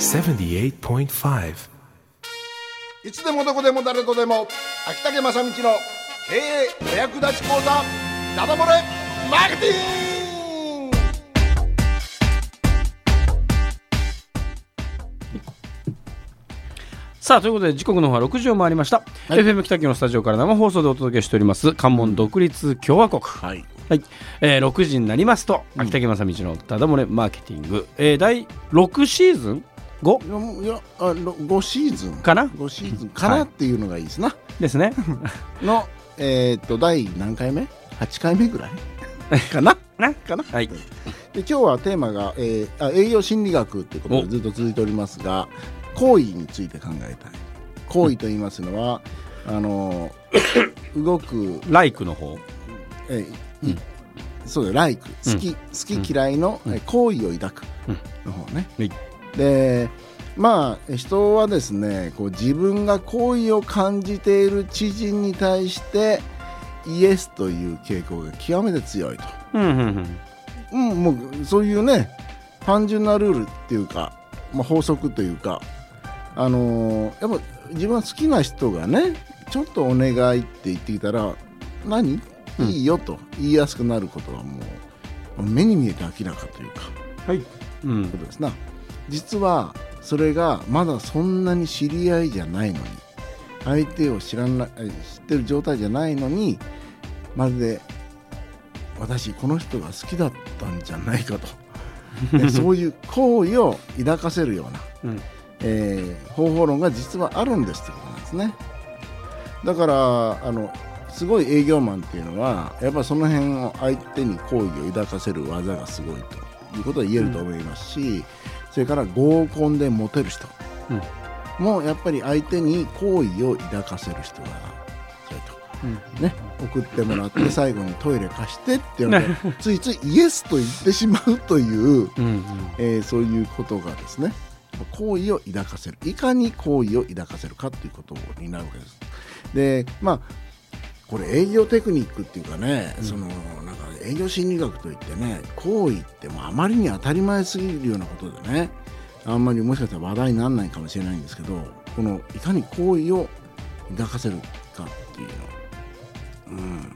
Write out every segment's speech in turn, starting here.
78.5いつでもどこでも誰とでも。秋竹正道の経営お役立ち講座ダダ漏れマーケティング。さあということで時刻の方は6時を回りました、FM 北京のスタジオから生放送でお届けしております関門独立共和国、はい。はい。えー、6時になりますと秋竹正道のただ漏れマーケティング、えー、第6シーズン 5? いやあろ5シーズン。かな？5シーズン。かな？っていうのがいいですな、ですね。のえーっと第何回目 ?8 回目ぐらい？かな？な？かな？はい。で今日はテーマが、えーあ営業心理学ということでずっと続いておりますが行為について考えたい。行為と言いますのは、あの 動く、ライクの方。えーいそうだよライク。好き、好き嫌いの、えー行為を抱くうん。の方ね、はいでまあ人はですねこう自分が好意を感じている知人に対してイエスという傾向が極めて強いと。うんうんうん。うん、もうそういうね単純なルールっていうか、まあ、法則というか、あのーやっぱ自分が好きな人がねちょっとお願いって言ってきたら何？うん。いいよと言いやすくなることはもう目に見えて明らかというか。はい。うん。ことですな実はそれがまだそんなに知り合いじゃないのに。相手を知らな知ってる状態じゃないのにまるで私この人が好きだったんじゃないかと。でそういう好意を抱かせるような、うん。えー方法論が実はあるんですってことなんですね。だからあのすごい営業マンっていうのはやっぱその辺を相手に好意を抱かせる技がすごいということは言えると思いますし、それから合コンでモテる人うんもやっぱり相手に好意を抱かせる人が強いと。うん。ね、送ってもらって最後にトイレ貸してって言われてついついイエスと言ってしまうという、うんえーそういうことがですね好意を抱かせる。いかに好意を抱かせるかということになるわけです。でまあこれ営業テクニックっていうかね、そのなんか営業心理学といってね好意ってもうあまりに当たり前すぎるようなことでねあんまりもしかしたら話題にならないかもしれないんですけどこのいかに好意を抱かせるかっていうの。うん。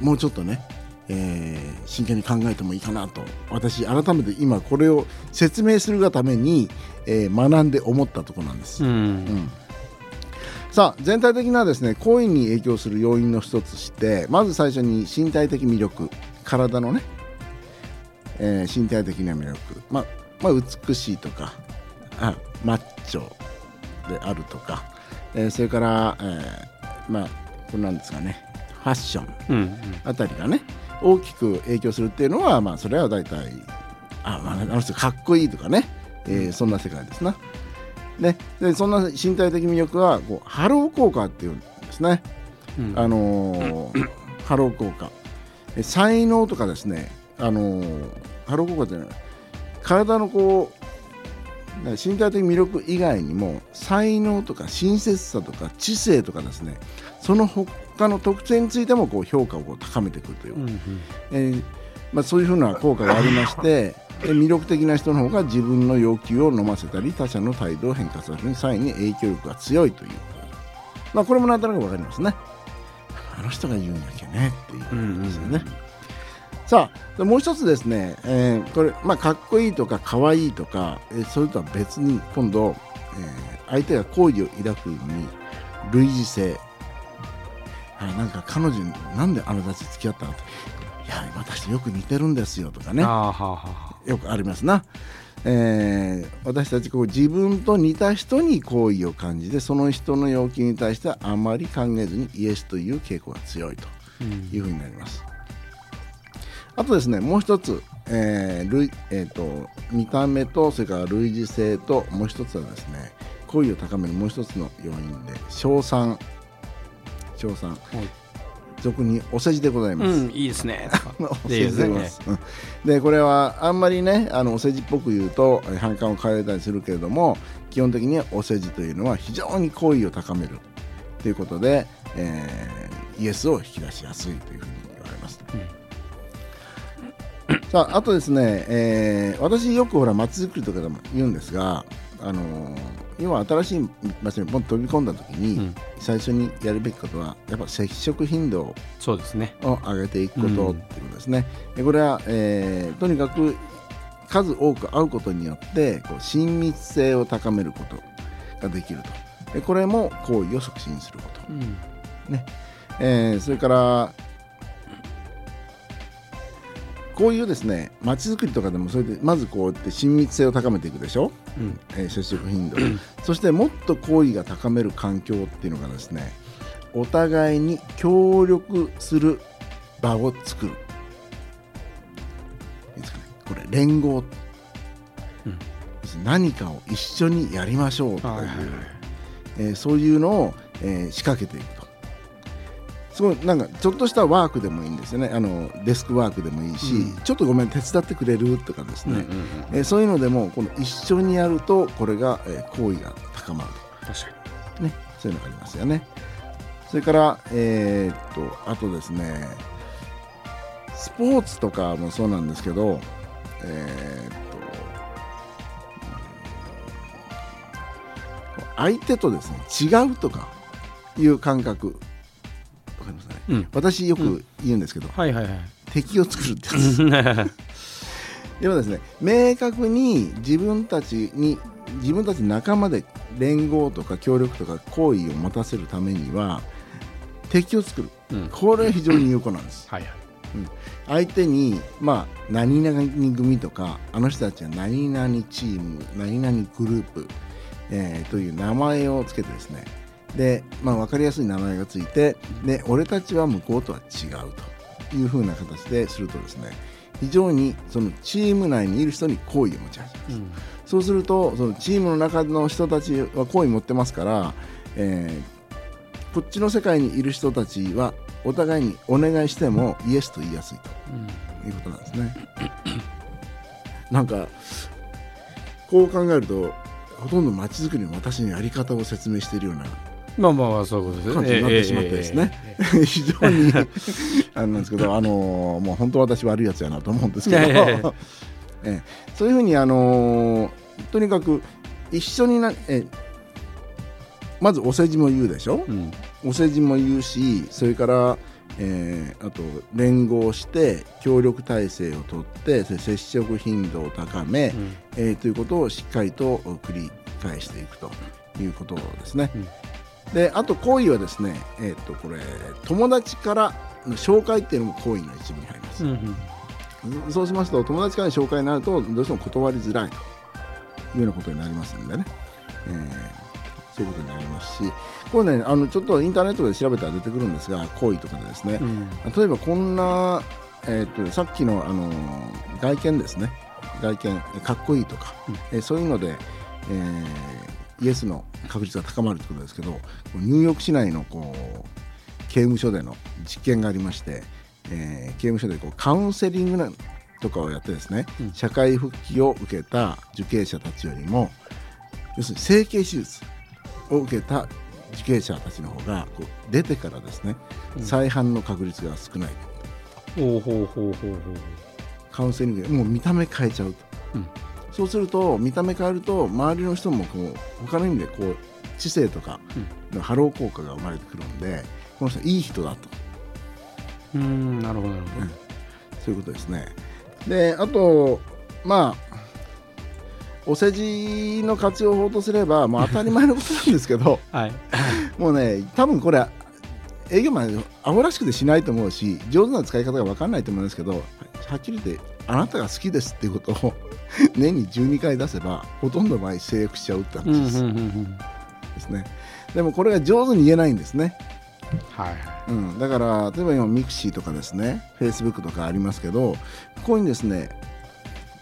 もうちょっとね、えー真剣に考えてもいいかなと。私改めて今これを説明するがために、えー学んで思ったところなんです。うん。うんさあ全体的なですね行為に影響する要因の一つしてまず最初に身体的魅力体のね、えー身体的な魅力、まあまあ、美しいとかあマッチョであるとか、えーそれから、えーまあこれなんですかねファッションうんあたりがね大きく影響するっていうのはまあそれは大体あ、まあ、あの人かっこいいとかね、えーそんな世界ですな。ね、でそんな身体的魅力はこうハロー効果っていうんですね。うん。あのーハロー効果。え才能とかですね、あのーハロー効果っていうのは体のこうね身体的魅力以外にも才能とか親切さとか知性とかですね。その他の特性についてもこう評価を高めてくるという、うんえーまあ、そういうふうな効果がありましてで魅力的な人の方が自分の要求を飲ませたり他者の態度を変化させる際に影響力が強いという、まあ、これもなんとなく分かりますね。あの人が言うんだけね。っていうことですよね、さあもう一つですね、えーこれ、まあ、かっこいいとかかわいいとか、えーそれとは別に今度、えー相手が好意を抱くに類似性。あなんか彼女なんであなたたち付き合ったの？いや私よく似てるんですよとかね。はあはあはよくありますな、えー私たちこう自分と似た人に好意を感じてその人の要求に対してはあまり考えずにイエスという傾向が強いとうん。いうふうになります。あとですねもう一つ、えー類えー、と見た目とそれから類似性ともう一つはですね好意を高めるもう一つの要因で称賛。称賛俗にお世辞でございます。うんいいですねお世辞でございます。うんでこれはあんまりねあのお世辞っぽく言うとえ反感を買われたりするけれども基本的にはお世辞というのは非常に好意を高めるということで、えーイエスを引き出しやすいというふうに言われます。さああとですね、えー私よくほら街づくりとかでも言うんですが、あのー要は新しい場所にポンと飛び込んだ時に、うん最初にやるべきことはやっぱ接触頻度そうですねを上げていくことうんっていうことですね。でこれは、えーとにかく数多く会うことによってこう親密性を高めることができると。でこれも行為を促進すること。うんえーそれからこういうですね街づくりとかでもそれでまずこうやって親密性を高めていくでしょ、うん。えー接触頻度。そしてもっと好意が高める環境っていうのがですねお互いに協力する場を作る。いいですかね？これ連合、うん。何かを一緒にやりましょうとかいう、はいはいはい。えーそういうのを、えー仕掛けていくとすごいなんかちょっとしたワークでもいいんですよね。あのデスクワークでもいいし、うん。ちょっとごめん手伝ってくれるとかですね、うんうんうん。えーそういうのでもこの一緒にやるとこれが、えー好意が高まる確かと、ね、そういうのがありますよね。それからえーっとあとですねスポーツとかもそうなんですけどえー相手とですね違うとかいう感覚うん。私よく言うんですけど、にはいはいはい。敵を作るってやつ。要はですね明確に自分たちに自分たち仲間で連合とか協力とか好意を持たせるためには敵を作る。うん。これは非常に有効なんです。はいはい。相手にまあ何々組とかあの人たちは何々チーム何々グループ、えーという名前をつけてですねで、まあ、分かりやすい名前がついてで俺たちは向こうとは違うというふうな形でするとですね非常にそのチーム内にいる人に好意を持ち始めます。うん。そうするとそのチームの中の人たちは好意持ってますから、えーこっちの世界にいる人たちはお互いにお願いしてもイエスと言いやすいということなんですね。なんかこう考えるとほとんど街づくりの私のやり方を説明しているようなまあまあまあそういうことですね。感じになってしまってですね。えええええ非常に あれなんですけど、あのーもう本当私悪いやつやなと思うんですけど、ええ。そういうふうに、あのーとにかく一緒にな、えまずお世辞も言うでしょ？えうん。お世辞も言うしそれから、えーあと連合して協力体制をとって接触頻度を高め、うん。えーということをしっかりと繰り返していくということですね。うんであと行為はですね、えー、とこれ友達からの紹介っていうのも行為の一部に入ります。う。んうん。そうしますと友達からの紹介になるとどうしても断りづらいと。いうようなことになりますんでね、えーそういうことになりますし。これねあのちょっとインターネットで調べたら出てくるんですが行為とかでですね。う、ん。例えばこんな、えー、とさっきの、あのー外見ですね。外見えかっこいいとか、うん。えーそういうので、えーイエスの確率が高まるということですけどニューヨーク市内のこう刑務所での実験がありまして、えー刑務所でこうカウンセリングなとかをやってですね、うん。社会復帰を受けた受刑者たちよりも要するに整形手術を受けた受刑者たちの方がこう出てからですね、うん。再犯の確率が少ない。ほうほうほうほうほう。カウンセリングでもう見た目変えちゃうと、うんそうすると見た目変えると周りの人もこう他の意味でこう知性とかのハロー効果が生まれてくるんでこの人いい人だと。うんなるほどなるほど。そういうことですね。であとまあお世辞の活用法とすれば、まあ、当たり前のことなんですけど はい。もうね多分これ営業マンアホらしくてしないと思うし上手な使い方が分かんないと思うんですけどはっきり言ってあなたが好きですっていうことを 年に12回出せばほとんどの場合成約しちゃうって話です,、ですね。でもこれが上手に言えないんですね、はいうん、だから例えば今ミクシーとかですねフェイスブックとかありますけどここにですね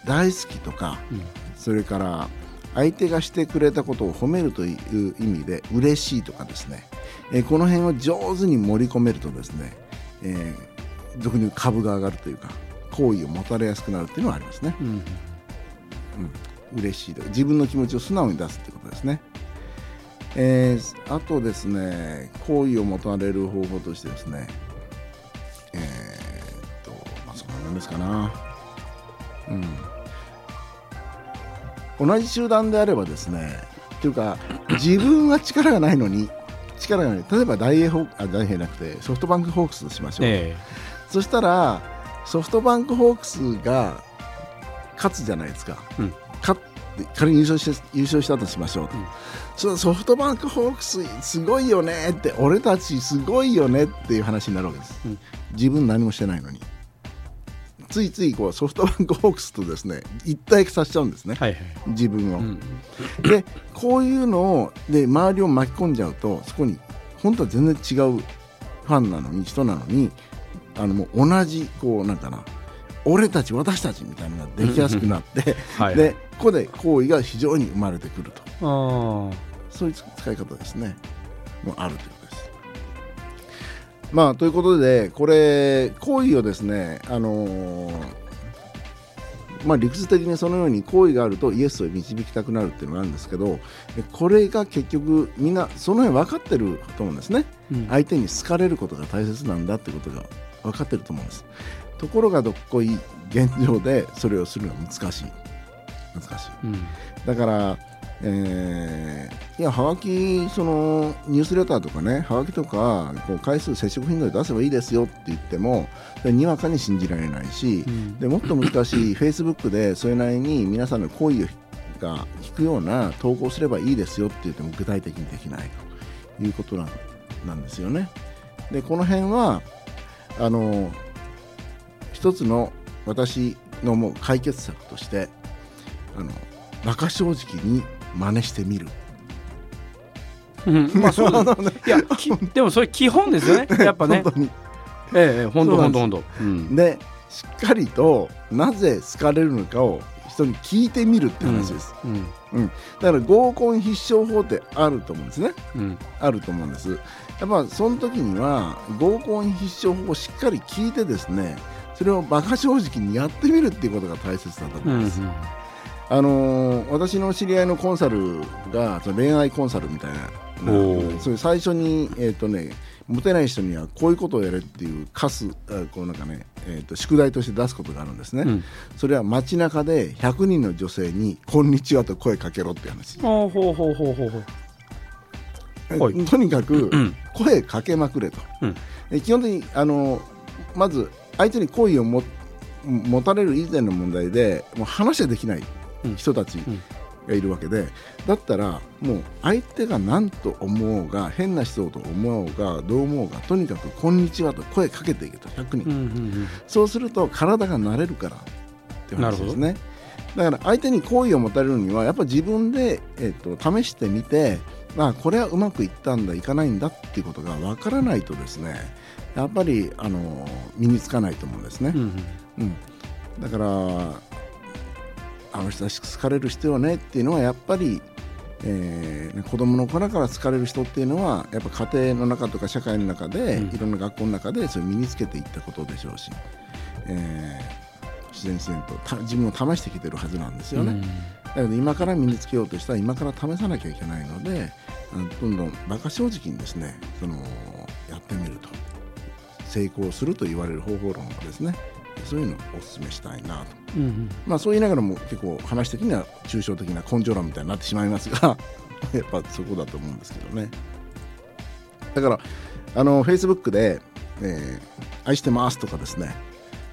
大好きとかうん。それから相手がしてくれたことを褒めるという意味で嬉しいとかですね、えーこの辺を上手に盛り込めるとですね、えー俗に株が上がるというか好意を持たれやすくなるっていうのはありますね、うん。うん、嬉しいと。か自分の気持ちを素直に出すってことですね、えーあとですね好意を持たれる方法としてですね。えーっとまあそんなもんですかな。うん、同じ集団であればですねっていうか自分は力がないのに力がない。例えば大英ホーあ大英なくてソフトバンクホークスとしましょう、え。そしたらソフトバンクホークスが勝つじゃないですか、うん。勝って仮に優勝して優勝したとしましょうと、うん。そのソフトバンクホークスすごいよねって俺たちすごいよねっていう話になるわけです、うん。自分何もしてないのに。ついついこうソフトバンクホークスとですね一体化させちゃうんですね、えはいはい。自分を、うん。でこういうのをで周りを巻き込んじゃうとそこに本当は全然違うファンなのに人なのにあのもう同じこうなんかな俺たち私たちみたいなのができやすくなってはいでここで行為が非常に生まれてくると。そういう使い方ですね。もあるということです。まあということでこれ行為をですねあのーまあ、理屈的にそのように行為があるとイエスを導きたくなるっていうのがあるんですけどこれが結局みんなその辺分かってると思うんですね。うん。相手に好かれることが大切なんだってことが分かってると思うんです。ところがどっこい現状でそれをするのは難しい。難しい。うん。だから、えーいやはがきそのニュースレターとかねはがきとかこう回数接触頻度で出せばいいですよって言ってもでにわかに信じられないし、うん。でもっと難しい フェイスブックでそれなりに皆さんの好意が引くような投稿すればいいですよって言っても具体的にできないということなんなんですよね。でこの辺はあの一つの私のもう解決策としてあの馬鹿正直に真似してみる。うん。まあそう。ですいやきでもそれ基本ですよね。やっぱね。本当に。ええ本当本当本当。うん。でしっかりとなぜ好かれるのかを人に聞いてみるって話です、うんだから合コン必勝法ってあると思うんですね。うん。あると思うんです。やっぱその時には合コン必勝法をしっかり聞いてですねそれを馬鹿正直にやってみるっていうことが大切だとうん思います、あのー私の知り合いのコンサルがその恋愛コンサルみたいなおー。そういう最初に、えーとね、モテない人にはこういうことをやれっていう課すあこうなんかね、えー、と宿題として出すことがあるんですね、うん。それは街中で100人の女性に「こんにちは」と声かけろっていう話、ほうほうほうほうほう。とにかくん声かけまくれと、うん。え基本的にあのまず相手に好意を持持たれる以前の問題でもう話はできない人たちがいるわけで、だったらもう相手が何と思おうが変な人と思おうがどう思おうがとにかく「こんにちは」と声かけていけと100人、うんうんそうすると体が慣れるからって話ですね。だから相手に好意を持たれるにはやっぱ自分で、えっと試してみてまあこれはうまくいったんだいかないんだっていうことが分からないとですねやっぱりあの身につかないと思うんですね。う、ん。うん、だからあの人たち好かれる人よねっていうのはやっぱり、えー子供の頃から好かれる人っていうのはやっぱ家庭の中とか社会の中で、うん。いろんな学校の中でそれを身につけていったことでしょうし、えー自然自然とた自分を試してきてるはずなんですよね、だけど今から身につけようとしたら今から試さなきゃいけないのでどんどん馬鹿正直にですねそのやってみると。成功すると言われる方法論をですねそういうのをお勧めしたいなとうんうん。まあそう言いながらも結構話的には抽象的な根性論みたいになってしまいますが やっぱそこだと思うんですけどね。だからあの Facebook で、えー愛してます」とかですね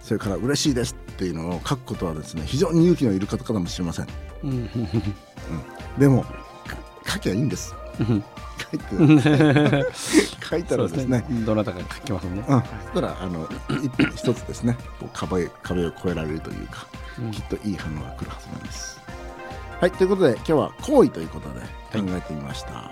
それから「嬉しいです」っていうのを書くことはですね非常に勇気のいる方かもしれません。うん。うん。でもか書きゃいいんです。うん書いて書いたらですね。どなたか書きますね。うん、そしたらあの一一つですね。壁壁を越えられるというか、うん。きっといい反応が来るはずなんです。はい。ということで今日は行為ということで考えてみました。